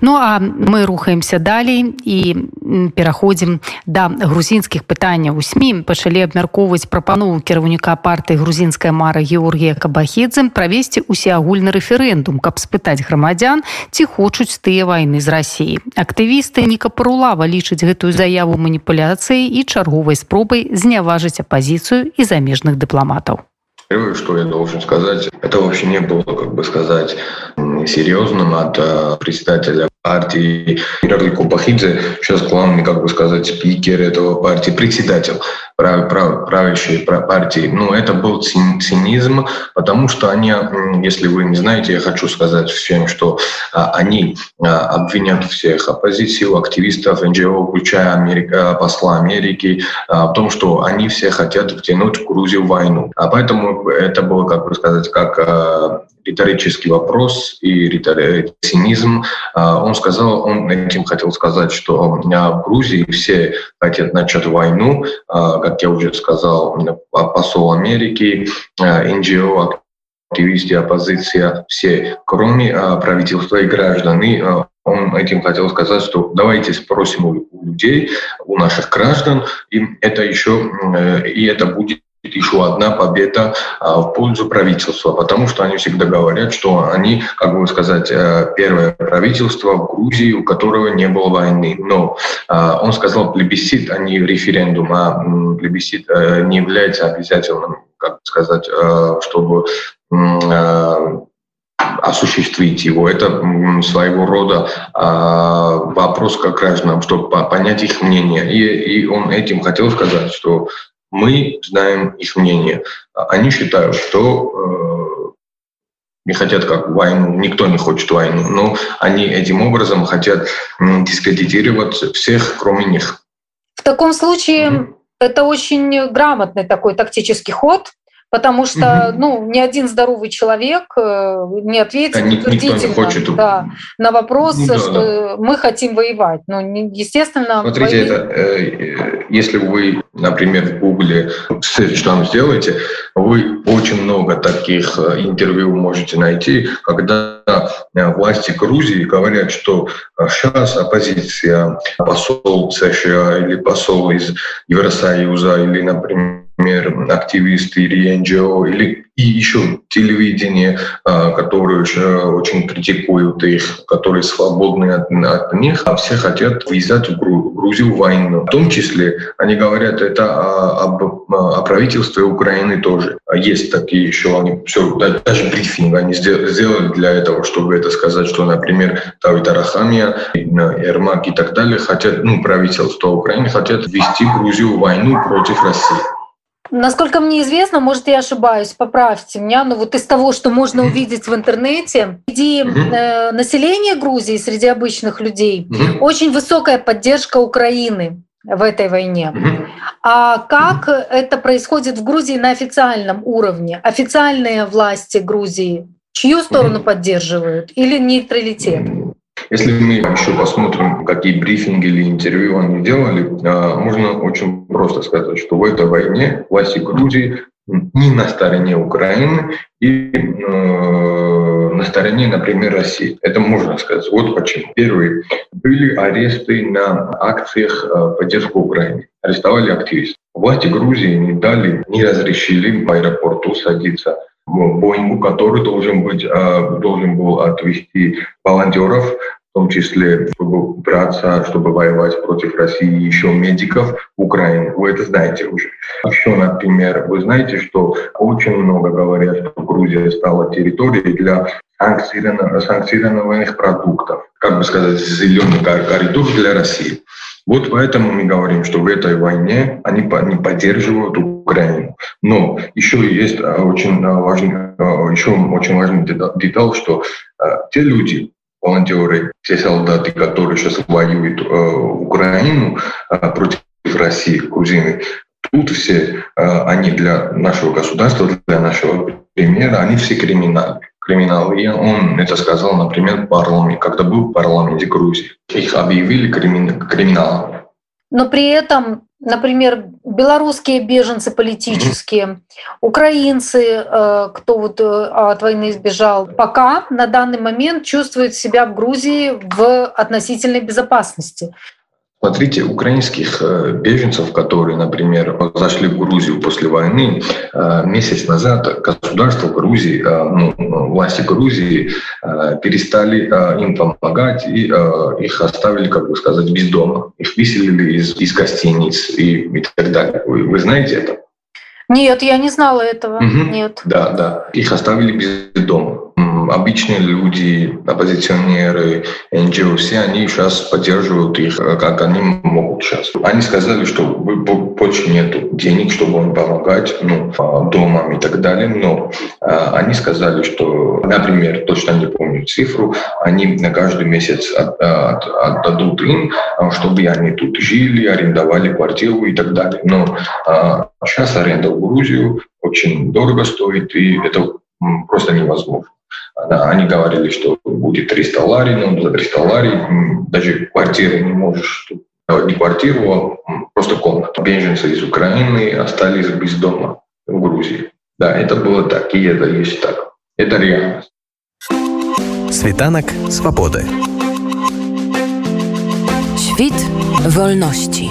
Ну а мы рухаемся далей і пераходзім да грузінскіх пытанняў у сМ пачалі абмяркоўваць прапанову кіраўніка партыі грузінская мара Георгія кабахедзе правесці усеагульны рэферэндум каб спытаць грамадзян ці хочуць тыя вайны з рассіі актывісты некапарулава лічаць гэтую заяву маніпуляцыі і чарговай спробай зняважыць апазіцыю і замежных дыпламатаў. Первое, что я должен сказать, это вообще не было, как бы сказать, серьезным от э, председателя партии Ираклий Кубахидзе, сейчас главный, как бы сказать, спикер этого партии, председатель прав, прав, правящей партии. Ну, это был цинизм, потому что они, если вы не знаете, я хочу сказать всем, что а, они а, обвинят всех оппозицию, активистов, НГО, включая Америка, посла Америки, а, в том, что они все хотят втянуть Грузию в войну. А поэтому это было, как бы сказать, как риторический вопрос и цинизм. А, он сказал, он этим хотел сказать, что в Грузии все хотят начать войну, а, как я уже сказал, посол Америки, а, НГО, активисты, оппозиция, все, кроме правительства и граждан. И он этим хотел сказать, что давайте спросим у людей, у наших граждан, и это еще, э, и это будет еще одна победа а, в пользу правительства, потому что они всегда говорят, что они, как бы сказать, э, первое правительство в Грузии, у которого не было войны. Но а, он сказал плебисцит, а не референдум, а плебисцит э, не является обязательным, как сказать, э, чтобы осуществить его. Это своего рода э, вопрос как гражданам, чтобы понять их мнение. И он этим хотел сказать, что мы знаем их мнение. Они считают, что э, не хотят как войну, никто не хочет войну, но они этим образом хотят дискредитировать всех, кроме них. В таком случае mm-hmm. это очень грамотный такой тактический ход, потому что угу. ну, ни один здоровый человек э, не ответит да, утвердительно хочет... да, на вопрос, ну, да, что да. мы хотим воевать. Ну, естественно... Смотрите, войны... это, э, если вы, например, в Гугле что там сделаете, вы очень много таких э, интервью можете найти, когда власти Грузии говорят, что сейчас оппозиция, посол США или посол из Евросоюза или, например, например, активисты или НГО, или и еще телевидение, а, которые очень критикуют их, которые свободны от, от них, а все хотят ввязать в Грузию войну. В том числе они говорят это об, о правительстве Украины тоже. Есть такие еще, они все, даже брифинг они сделали для этого, чтобы это сказать, что, например, Давид Арахамия, Ермак и так далее хотят, ну, правительство Украины хотят ввести Грузию в войну против России. Насколько мне известно, может, я ошибаюсь, поправьте меня, но вот из того, что можно увидеть в интернете, среди э, населения Грузии, среди обычных людей, очень высокая поддержка Украины в этой войне. А как это происходит в Грузии на официальном уровне? Официальные власти Грузии чью сторону поддерживают или нейтралитет? Если мы еще посмотрим, какие брифинги или интервью они делали, а, можно очень просто сказать, что в этой войне власти Грузии не на стороне Украины и э, на стороне, например, России. Это можно сказать. Вот почему. Первые были аресты на акциях э, поддержки Украины. Арестовали активистов. Власти Грузии не дали, не разрешили в аэропорту садиться Боингу, который должен быть, э, должен был отвести волонтеров в том числе, чтобы браться, чтобы воевать против России, еще медиков в Украине. Вы это знаете уже. Еще, например, вы знаете, что очень много говорят, что Грузия стала территорией для санкционированных продуктов. Как бы сказать, зеленый коридор для России. Вот поэтому мы говорим, что в этой войне они, они поддерживают Украину. Но еще есть очень важный, еще очень важный деталь, что те люди, волонтеры, те солдаты, которые сейчас воюют э, Украину э, против России, грузины, тут все э, они для нашего государства, для нашего примера, они все криминалы. Криминалы. И он это сказал, например, в парламенте, когда был в парламенте Грузии. Их объявили кримин. Но при этом, например, белорусские беженцы политические, украинцы, кто вот от войны избежал, пока на данный момент чувствуют себя в Грузии в относительной безопасности. Смотрите, украинских э, беженцев, которые, например, зашли в Грузию после войны, э, месяц назад государство Грузии, э, ну, власти Грузии перестали им помогать и их оставили, как бы сказать, без дома. Их выселили из, из гостиниц и, и так далее. Вы, вы знаете это? Нет, я не знала этого. Угу. Нет. Да, да. Их оставили без дома обычные люди, оппозиционеры, НГО, все они сейчас поддерживают их, э, как они могут сейчас. Они сказали, что больше нет денег, чтобы им помогать, ну, домам и так далее, но а, они сказали, что, например, точно не помню цифру, они на каждый месяц от, от, отдадут им, а, чтобы они тут жили, арендовали квартиру и так далее. Но а, сейчас аренда в Грузию очень дорого стоит, и это просто невозможно. Они говорили, что будет 300 лари, но за 300 лари даже квартиры не можешь не квартиру, а просто комнату. Беженцы из Украины остались без дома в Грузии. Да, это было так, и это есть так. Это реальность. Світанок свободы. Świt wolności.